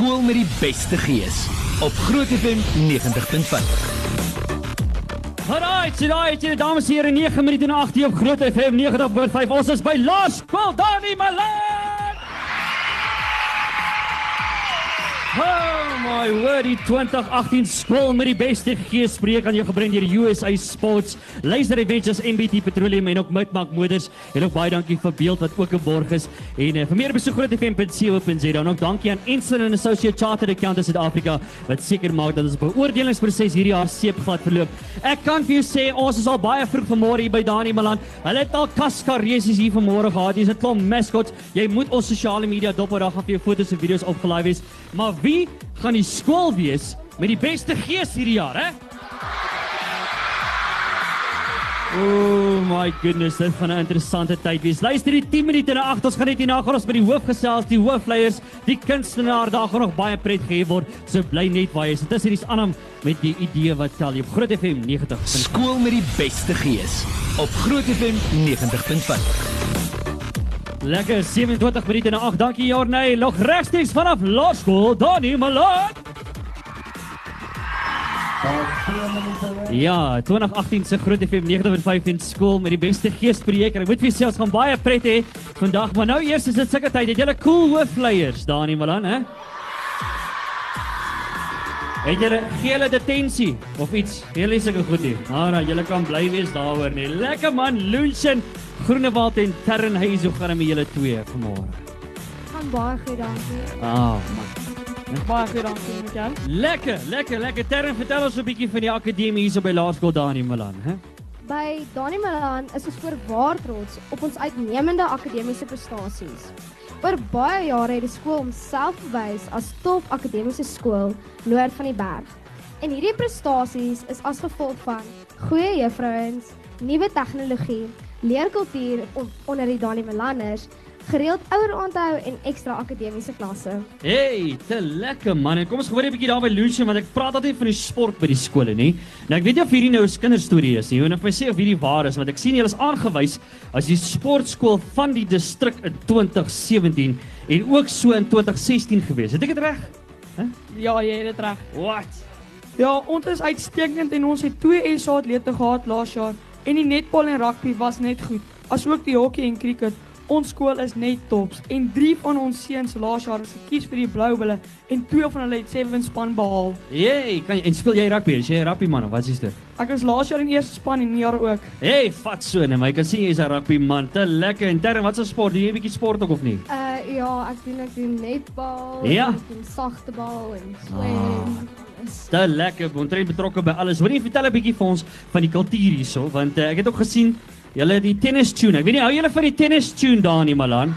Skool met die beste gees op Groot FM 90.5. Alright, so daai het dames en here 9 minute na 8 op Groot FM 90.5. Ons is by Laerskool Dani Malan. Oh my word, die 2018 skool met die beste gees spreek aan jou gebring deur USA Sports, Laser Adventures, MBT Petroleum en ook Midmark Motors. En ook baie dankie vir beeld wat ook 'n borg is. En uh, vir meer besoek grootfm.co.za ook dankie aan Ensign and Associate Chartered Accountants Suid-Afrika wat seker maak dat ons beoordelingsproses hierdie jaar seepglad verloop. Ek kan vir jou sê ons is al baie vroeg vanmôre hier by Dani Malan. Hulle het al kaskaresies hier vanmôre gehad. Hier's 'n klomp mascots. Jy moet ons sosiale media dop daar gaan vir jou foto's en video's opgelaai wees. Maar wie gaan die skool wees met die beste gees hierdie jaar, hè? Oh my goodness, dit gaan 'n interessante tyd wees. Luister die 10 minute na 8, ons gaan net hierna gaan ons by die hoof gesels, die hoofleiers, die kunstenaar, daar gaan nog baie pret gegee word. So bly net waar jy is. Dit is hierdie aanham met die idee wat tel jy op Groot FM 90. Skool met die beste gees op Groot FM 90.5. Lekker 27 minute na 8. Dankie Jorney. Nog regstreeks vanaf Laerskool Dani Malot. Ja, 2018 se Groot FM 90.5 in skool met die beste geesprojek. Ek moet vir julle gaan baie pret hê vandag, maar nou eers is dit sulke tyd. Het julle cool hoofleiers, Dani Malan, hè? Het julle gee hulle detensie of iets? Julle is seker goed hier. Maar julle kan bly wees daaroor nie. Lekker man, Lunchen, Groenewald en Terrenhuis, hoe gaan dit met julle twee vanmôre? Gaan baie goed, dankie. Ah, man. Baie goed, dankie, Miguel. Lekker, lekker, lekker. Terren, vertel ons 'n bietjie van die akademie hier so by Laerskool Dani Malan, hè? By Dani Malan is ons voorwaar trots op ons uitnemende akademiese prestasies. Oor baie jare het die skool homself bewys as top akademiese skool noord van die berg. En hierdie prestasies is as gevolg van goeie juffrouens, nuwe tegnologie, leerkultuur on onder die Dani Malanners, gereeld ouer onthou en ekstra akademiese klasse. Hey, te lekker man. En kom ons hoor 'n bietjie daar by Lucian want ek praat altyd van die sport by die skole, nê. Nou ek weet nie of hierdie nou 'n kinderstorie is nie. En of my sê of hierdie waar is want ek sien julle is aangewys as die sportskool van die distrik in 2017 en ook so in 2016 gewees. Het ek dit reg? Hæ? Ja, jy het dit reg. What? Ja, ons is uitstekend en ons het twee SA atlete gehad laas jaar en die netbal en rugby was net goed. Asook die hokkie en cricket. Ons skool is net tops en 3 van ons seuns laas jaar is gekies vir die Blou Bulle en twee van hulle het 7 span behaal. Hey, kan jy en speel jy rugby? Is jy 'n rugby man of wat is dit? Ek is laas jaar in eerste span en jaar ook. Hey, vat so net, maar ek kan sien jy's 'n rugby man. Te lekker. En Terren, wat 'n sport? Doen jy 'n bietjie sport ook of nie? Uh ja, ek doen ek doen netbal, Ja. ek doen sagtebal en swem. Te lekker, omtrent betrokke by alles. Hoorie, vertel 'n bietjie vir ons van die kultuur hierso, want uh, ek het ook gesien julle die tennis tune. Ek weet nie hou julle van die tennis tune daar nie, Malan?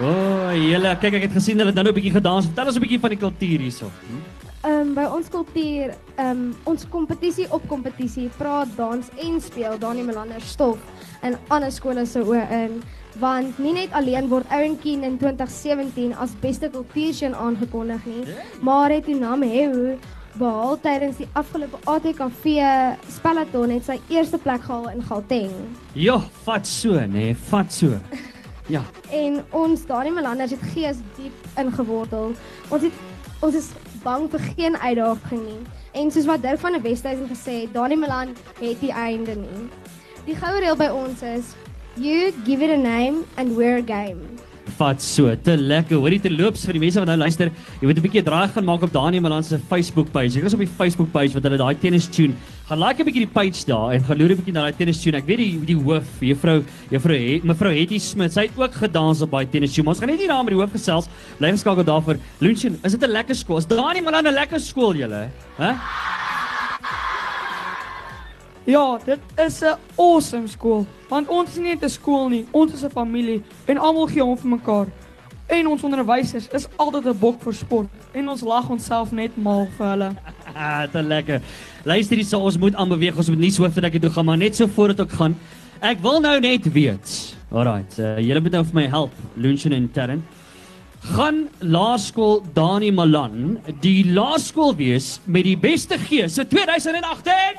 O, oh, julle, kyk ek het gesien hulle het nou 'n bietjie gedans. Vertel ons 'n bietjie van die kultuur hierso. Hm? Um by ons kultuur, um ons kompetisie op kompetisie, praat, dans en speel Dani Melander stof in ander skole se oë in want nie net alleen word Owen Keen in 2017 as beste kultuurshow aangekondig nie, maar het Unamhehu behaal tydens die afgelope ATKV spellathon het sy eerste plek gehaal in Gauteng. Ja, vat so, nê, nee, vat so. Ja. En ons Dani Melanders het gees diep ingewortel. Ons het ons is bang vir geen uitdaging nie. En soos wat Dirk van der Westhuizen gesê het, Dani Meland het die einde nie. Die goue reël by ons is you give it a name and we're a game. Vat so, te lekker. Hoorie te loops vir die mense wat nou luister. Jy moet 'n bietjie draai gaan maak op Daniel Malan se Facebook page. Ek is op die Facebook page wat hulle daai tennis tune. Gaan like 'n bietjie die page daar en gaan loer 'n bietjie na daai tennis tune. Ek weet die die hoof, juffrou, juffrou het mevrou Hetty Smit. Sy het ook gedans op daai tennis tune. Ons gaan net nie daar met die hoof gesels. Bly geskakel daarvoor. Lunchen, is dit 'n lekker skool? Is Daniel Malan 'n lekker skool julle? Hæ? Ja, dit is 'n awesome skool. Want ons is nie net 'n skool nie, ons is 'n familie en almal gee om vir mekaar. En ons onderwysers is altyd 'n bok vir sport en ons lag onsself net mal vir hulle. Ah, te lekker. Luister hier, so ons moet aanbeweeg. Ons moet nie so ek toe gaan, maar net so voordat ek gaan. Ek wil nou net weet. Alrite, uh, julle moet nou vir my help, Lunchen en Terren. Gaan laerskool Dani Malan die laerskool wees met die beste gees se 2018?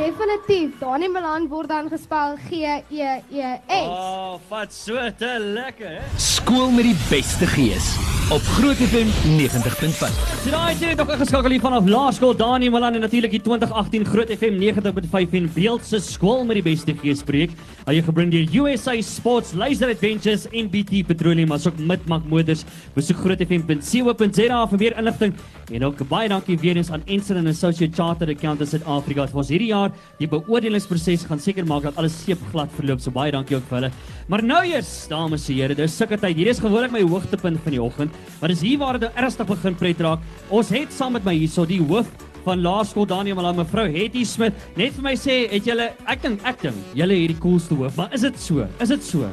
Definitief. Dani Milan word dan gespel G E E S. Oh, vat so te lekker, hè? Skool met die beste gees op Groot FM 90.5. So daai het ook ingeskakel hier vanaf Laerskool Dani Malan en natuurlik die 2018 Groot FM 90.5 en Beeld se skool met die beste geespreek. Hy het gebring deur USA Sports Laser Adventures en BT Petroleum asook Midmak Motors. Besoek grootfm.co.za vir meer inligting en ook baie dankie weer eens aan Ensign and Associate Chartered Accountants Suid-Afrika vir ons hierdie jaar die beoordelingsproses gaan seker maak dat alles seepglad verloop. So baie dankie ook vir hulle. Maar nou eers, dames en here, dis sulke tyd. Hier is gewoonlik my hoogtepunt van die oggend. Maar dis hier waar dit ernstig begin pret raak. Ons het saam met my hierso die hoof van Laerskool Daniel Malan mevrou Hetty Smit net vir my sê het julle ek dink ek dink julle het die coolste hoof maar is dit so? Is dit so?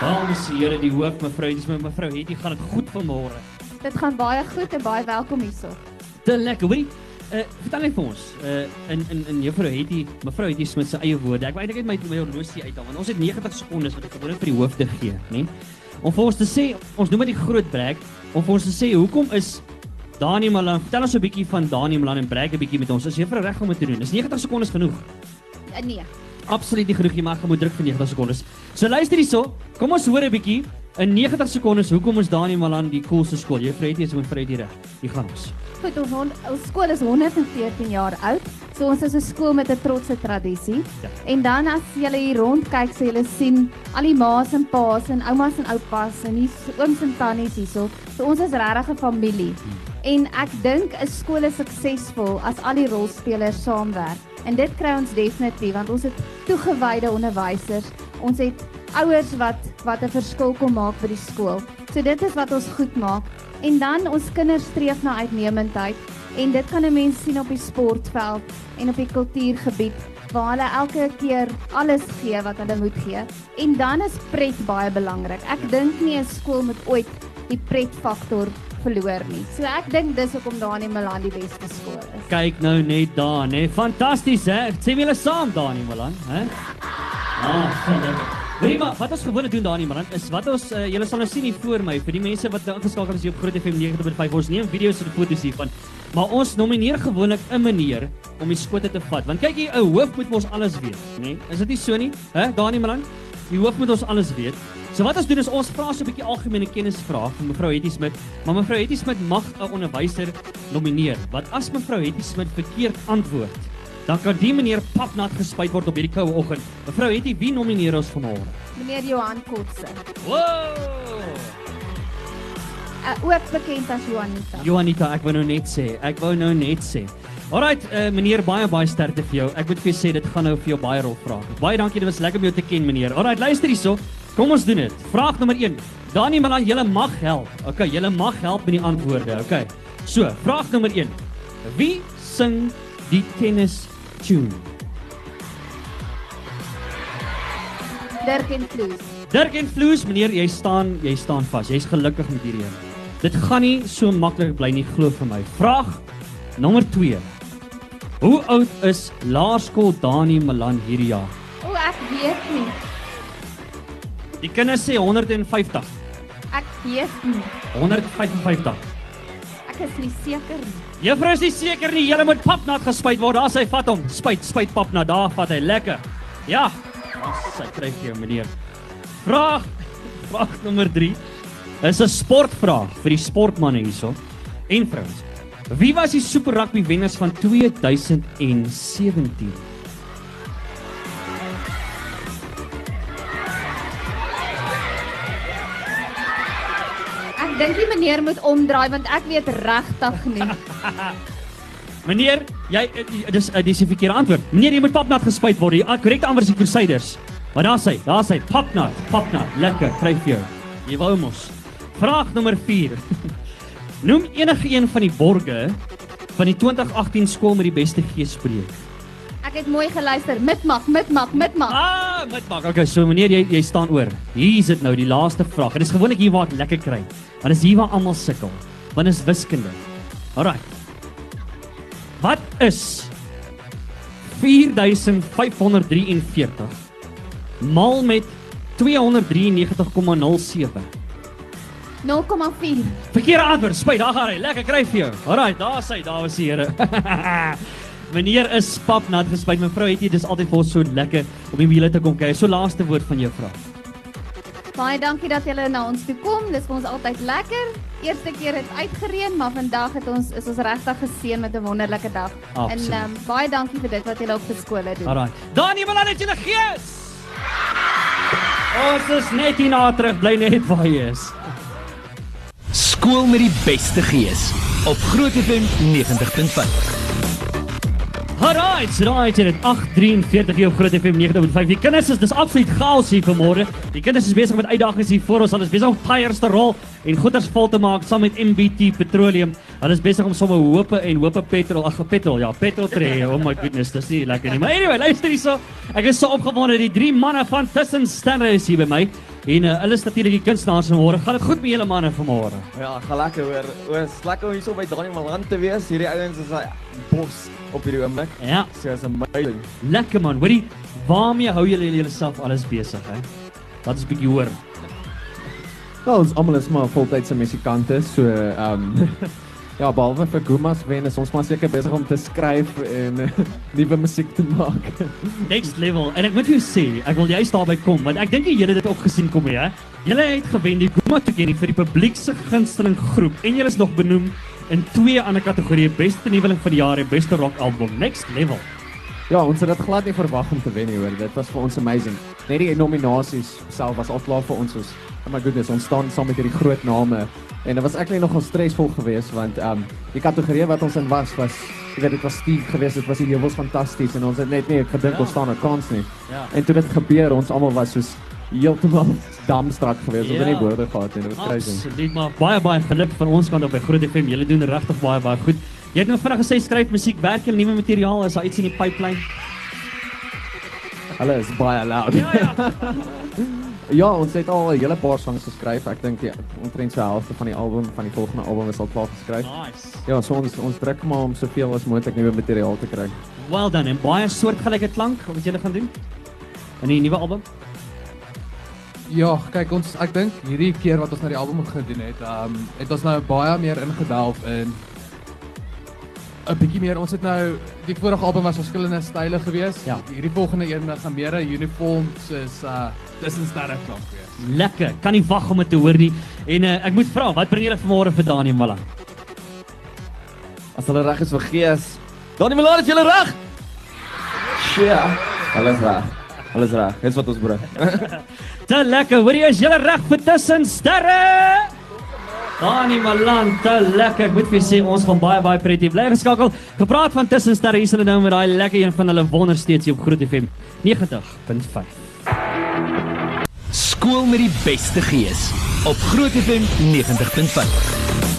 Dames en here die hoof mevrou Hetty Smit mevrou Hetty gaan dit goed vanmôre. Dit gaan baie goed en baie welkom hierso. te lekker hoorie. Uh, vertel net vir ons uh, in in in juffrou Hetty mevrou Hetty Smit se eie woorde. Ek wou eintlik net my my horlosie uithaal want ons het 90 sekondes wat ek gewoonlik vir die hoof te gee nê om vir ons te sê ons noem dit die groot brek om vir ons te sê hoekom is Daniel Malan vertel ons 'n bietjie van Daniel Malan en brek 'n bietjie met ons. Is juffrou reg om dit te doen? Is 90 sekondes genoeg? Uh, nee. absoluut nie genoeg jy mag moet druk vir 90 sekondes so luister hierso kom ons hoor 'n bietjie in 90 sekondes hoekom is Daniel Malan die coolste skool? Juffrou Hetty is met vrede hier reg. Hier gaan ons Goed, ons, hon- ons skool is 114 jaar oud. So ons is 'n skool met 'n trotse tradisie. Ja. En dan as jy hier rondkyk, sal jy sien al die ma's en pa's en oumas en oupas en die ooms en tannies hierso. So ons is regtig 'n familie. En ek dink 'n skool is suksesvol as al die rolspelers saamwerk. En dit kry ons definitief want ons het toegewyde onderwysers. Ons het ouers wat wat 'n verskil kom maak by die skool. So dit is wat ons goed maak. En dan ons kinders streef na uitnemendheid en dit kan 'n mens sien op die sportveld en op die kultuurgebied waar hulle elke keer alles gee wat hulle moet gee. En dan is pret baie belangrik. Ek dink nie 'n skool moet ooit die pretfaktor verloor nie. So ek dink dis hoekom Dani Milan die beste skool is. Kyk nou net daar, hè. Fantasties, hè. Sê julle saam Dani Malan, hè? Ah, gelukkig. Jy maar, wat ons gewoonlik doen Dani Malan is wat ons uh, julle sal nou sien hier voor my vir die mense wat nou ingeskakel is hier op Groot FM 90.5. Ons neem video's en foto's hiervan. Maar ons nomineer gewoonlik 'n manier om die skote te vat. Want kyk hier, 'n hoof moet mos alles weet, nê? Nee? Is dit nie so nie? Hè, Dani Malan? Die hoof moet ons alles weet. So wat ons doen is ons vra so 'n bietjie algemene kennisvrae vir mevrou Hetty Smit, maar mevrou Hetty Smit mag 'n onderwyser nomineer. Wat as mevrou Hetty Smit verkeerd antwoord, dan kan die meneer papnat gespuit word op hierdie koue oggend. Mevrou Hetty, wie nomineer ons vanmôre? Meneer Johan Kotse, Wow! uh, ook bekend as Juanita. Johanita, ek wou nou net sê, ek wou nou net sê. Alrite, uh, meneer, baie baie sterkte vir jou. Ek moet vir jou sê dit gaan nou vir jou baie rol vra. Baie dankie, dit was lekker om jou te ken, meneer. Alrite, luister hierso. Kom ons doen dit. Vraag nommer 1. Dani Malan, julle mag help. Okay, julle mag help met die antwoorde. Okay. So, vraag nommer 1. Wie sing die tennis tune? Dirk en Kloos. Dirk en Vloes, meneer, jy staan, jy staan vas. Jy's gelukkig met hierdie een. Dit gaan nie so maklik bly nie, glo vir my. Vraag nommer 2. Hoe oud is Laerskool Dani Malan hierdie jaar? O, ek weet nie. Die kinders sê 150. Ek weet nie. 155. Ek is nie seker nie. Juffrou is nie seker nie, jy moet papnat gespuit word. Daar sy vat hom. Spuit, spuit papnat. Daar vat hy lekker. Ja. Sy kry vir jou meneer. Vraag vraag nommer 3 is 'n sportvraag vir die sportmense hierso en vrouens. Wie was die Super Rugby wenners van 2017? Dink die meneer moet omdraai want ek weet regtig nie. Meneer, jy eh, dis uh, dis die verkeerde antwoord. Meneer, jy moet papnat gespuit word. Die korrekte antwoord is Crusaders. Maar daar sê, daar sê papnat, papnat, lekker, kry vir jou. Jy wou mos. Vraag nommer 4. Noem enige een van die borge van die 2018 skool met die beste geespreek. Ek het mooi geluister. Mitmak, mitmak, mitmak. Ah, met maak. Okay, so meneer, jy jy staan oor. Hier is dit nou, die laaste vraag. En dis gewoonlik hier waar ek lekker kry. Want dis hier waar almal sukkel. Want is wiskunde. Alraai. Wat is 4543 maal met 293,07? 0,4. Verkeerde antwoord. Spyt, daar gaan hy. Lekker kry vir jou. Alraai, daar is hy, dames en here. Meneer is papnat gespuit. Mevrou het jy dis altyd vir ons so lekker om die wiele te kom kyk. So laaste woord van juffrou. Baie dankie dat julle na ons toe kom. Dis vir ons altyd lekker. Eerste keer het uitgereën, maar vandag het ons is ons regtig geseën met 'n wonderlike dag. Absoluut. En um, baie dankie vir dit wat julle op skole doen. Alraai. Dani wil net julle gees. Ons is net hier na terug bly net waar jy is. Skool met die beste gees op Groot FM 90.5. Alright, right hier at 8:43 hier op Groot FM 90.5. Die kinders is dis absoluut chaos hier vanmôre. Die kinders is besig met uitdagings hier voor ons. Hulle is besig om tyres te rol en goeders vol te maak saam met MBT Petroleum. Hulle is besig om sommer hoope en hoope petrol, ag petrol, ja, petrol te hê. Oh my goodness, dis nie lekker nie. Maar anyway, luister hierso. Ek is so opgewonde. Die drie manne van Tussen Sterre is hier by my. En uh, hulle is natuurlik die kunstenaars vanmôre. Gaan dit goed met julle manne vanmôre? Ja, gaan lekker hoor. Oos, lekker om hier so by Daniel Malan te wees. Hierdie ouens is 'n bos op hierdie oomblik. Ja, So is amazing. lekker man. Hoorie, waarmee hou julle julleself alles besig, hè? Ons 'n bietjie hoor. Ja, ons almal is maar voltydse musikante, so ehm um, ja, behalwe vir Gumas wen is ons maar seker besig om te skryf en uh, nuwe musiek te maak. Next level. En ek moet jou sê, ek wil juist daarby kom want ek dink jy het dit ook gesien kom hier? Julle het gewen die Guma toekenning vir die publiek se gunsteling groep en julle is nog benoem in twee ander kategorieë: beste nuweling van die jaar en beste rock album. Next level. Ja, ons het dit glad nie verwag om te wen nie, hoor. Dit was vir ons amazing. Net die nominasies self was al klaar vir ons soos oh my goodness, ons staan saam met hierdie groot name en dit was eintlik nogal stresvol geweest want ehm um, die kategorie wat ons in was was jy weet dit was stief geweest, dit was die heuwels fantasties en ons het net nie gedink Ja. ons staan 'n kans nie. Ja. En toe dit gebeur, ons almal was soos heeltemal damstrak geweest. Ons het Ja. nie woorde gehad nie. Dit was crazy. Absoluut, maar baie baie geluk van ons kant op by Groot FM. Julle doen regtig baie baie goed. Jy het nou vinnig gesê skryf musiek, werk julle nuwe materiaal, is daar iets in die pipeline? Hulle is baie loud. Ja ja. Ja, ons het al 'n hele paar songs geskryf. Ek dink ja, omtrent so helfte van die album van die volgende album is al klaar geskryf. Nice. Ja, so ons ons druk maar om soveel as moontlik nuwe materiaal te kry. Well done. En baie soortgelyke klank wat julle gaan doen in die nuwe album. Ja, kyk ons ek dink hierdie keer wat ons na die album gedoen het, ehm um, het ons nou baie meer ingedelf in 'n bietjie meer. Ons het nou die vorige album was verskillende style geweest. Ja. Hierdie volgende een gaan meer 'n uniform soos uh tussen sterre klank wees. Lekker. Kan nie wag om dit te hoor nie. En uh, ek moet vra, wat bring julle vanmôre vir Daniel Malla? As hulle reg is vir gees. Daniel Malan, is julle reg? Ja, hulle is reg. Hulle is reg. Dis wat ons bring. Te lekker. Hoorie, is julle reg vir tussen sterre? Dani Malan, te lekker. Ek moet vir sê ons gaan baie baie pret bly geskakel. Gepraat van tussen sterre, hier is hulle nou met daai lekker een van hulle wonder steeds hier op Groot FM 90.5. Skool met die beste gees op Groot FM 90.5.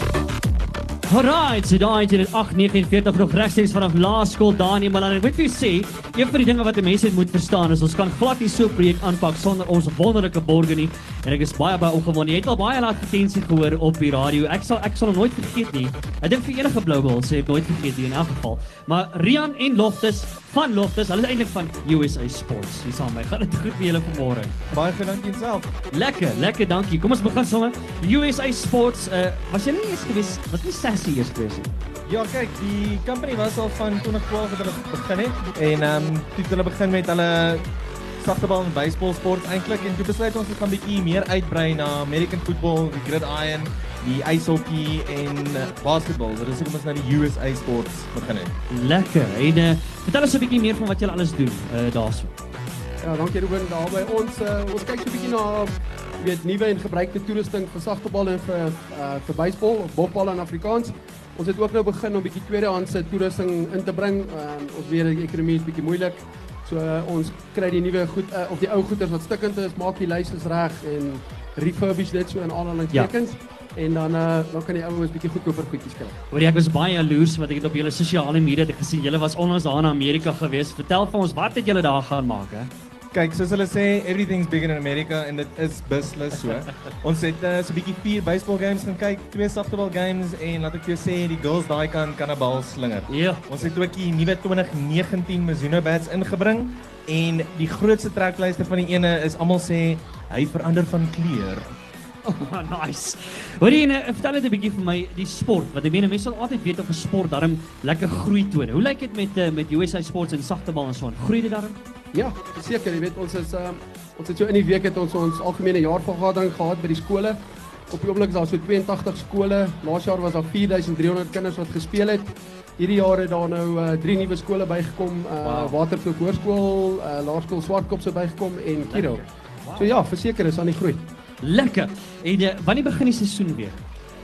Alright, so daai het dit 849 nog regstreeks vanaf laerskool Daniel Malan. Ek moet vir sê, een van die dinge wat mense moet verstaan is ons kan glad nie so 'n projek aanpak sonder ons wonderlike borgers nie. En ek is baie baie opgewonde. Jy het al baie laat advertensie gehoor op die radio. Ek sal ek sal hom nooit vergeet nie. Ek dink vir enige wil sê ek nooit vergeet nie in elk geval. Maar Rian en Loftus van Loftus, hulle is eintlik van USA Sports. Hier saam my. Gaan dit goed met julle vanmôre? Baie goed dankie self. Lekker, lekker, dankie. Kom ons begin sommer. USA Sports, uh, was jy nie eers gewees? Was nie Sassy eers gewees nie? Ja, kyk, die company was al van 2012 wat hulle begin het en ehm um, toe hulle begin met hulle sagtebal en baseball sport eintlik en toe besluit ons ons gaan bietjie meer uitbrei na American football, die gridiron, die ijshockey en uh, basketbal. So dis hoekom ons nou die USA sports begin het. Lekker. En uh, vertel ons 'n bietjie meer van wat julle alles doen uh, daarso. Ja, dankie Ruben. Daar by ons uh, ons kyk so 'n bietjie na weet nuwe en gebruikte toerusting vir sagtebal en vir uh, vir baseball of bokbal in Afrikaans. Ons het ook nou begin om bietjie tweedehandse toerusting in te bring. Uh, ons weet die ekonomie is bietjie moeilik. So uh, ons kry die nuwe goed uh, of die ou goeders wat stikkend is, maak die lyse reg en refurbish dit so in aanhalingstekens. Ja. En dan uh, dan kan die ouens bietjie goedkoper goedjies kry. Hoor jy ek was baie jaloers wat ek het op julle sosiale media het gesien julle was onlangs daar in Amerika gewees. Vertel vir ons wat het julle daar gaan maak hè? Kyk, soos hulle sê, everything's bigger in America en dit is beslis so. ons het uh, so 'n bietjie vier baseball games gaan kyk, twee softball games en laat ek jou sê, die girls daai kan kan 'n bal slinger. Ja. Ons het ook die nuwe 2019 Mizuno bats ingebring en die grootste treklyster van die ene is almal sê hy verander van kleur. Oh, nice. Hoor jy, nou, vertel net 'n bietjie vir my die sport. Want ek meen mense sal altyd weet of 'n sport darm lekker groei toon. Hoe lyk dit met uh, met USA Sports en sagtebal en so aan? Groei dit darm? Ja, seker, jy weet ons is uh, ons het so in die week het ons ons algemene jaarvergadering gehad by die skole. Op die oomblik is daar so 82 skole. Laas jaar was daar 4300 kinders wat gespeel het. Hierdie jaar het daar nou uh, drie nuwe skole bygekom, uh, wow. Waterkloof Hoërskool, uh, Laerskool Swartkop se bygekom en Kiro. So ja, verseker is aan die groei. Lekker. En uh, wanneer begin die seisoen weer?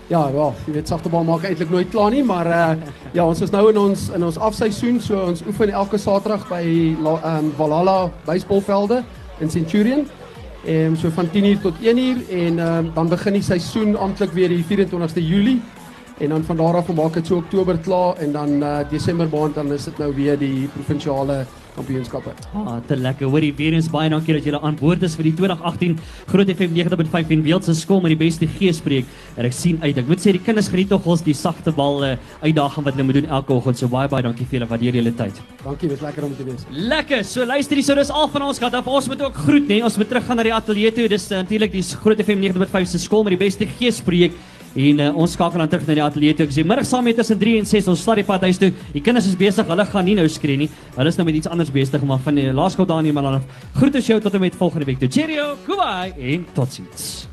Ja, ja, jy weet sagtebal maak eintlik nooit klaar nie, maar uh, ja, ons is nou in ons in ons afseisoen, so ons oefen elke Saterdag by ehm um, Valhalla baseballvelde in Centurion. Ehm um, so van 10:00 tot 1:00 en ehm um, dan begin die seisoen amptelik weer die 24ste Julie. En dan van daar af maak dit so Oktober klaar en dan uh, Desember maand dan is dit nou weer die provinsiale kampioenskappe. Ah, te lekker. Hoorie weer eens baie dankie dat julle aan boord is vir die 2018 Groot FM 90.5 en Beeld se skool met die beste geespreek. En ek sien uit. Ek moet sê die kinders geniet tog ons die sagte bal uh, uitdaging wat hulle moet doen elke oggend. So baie baie dankie vir julle waardeer julle tyd. Dankie, dit is lekker om te wees. Lekker. So luister hier, so dis al van ons gehad. Of ons moet ook groet, nee. Ons moet terug gaan na die ateljee toe. Dis uh, natuurlik die Groot FM 90.5 se skool met die beste geespreek. En uh, ons skakel dan terug na die ateljee toe. Ek sê middag saam met tussen 3 en 6 ons stad die pad huis toe. Die kinders is besig. Hulle gaan nie nou skree nie. Hulle is nou met iets anders besig, maar van die laerskool daar nie maar dan groete jou tot en met volgende week toe. Cheerio. Goodbye en totsiens.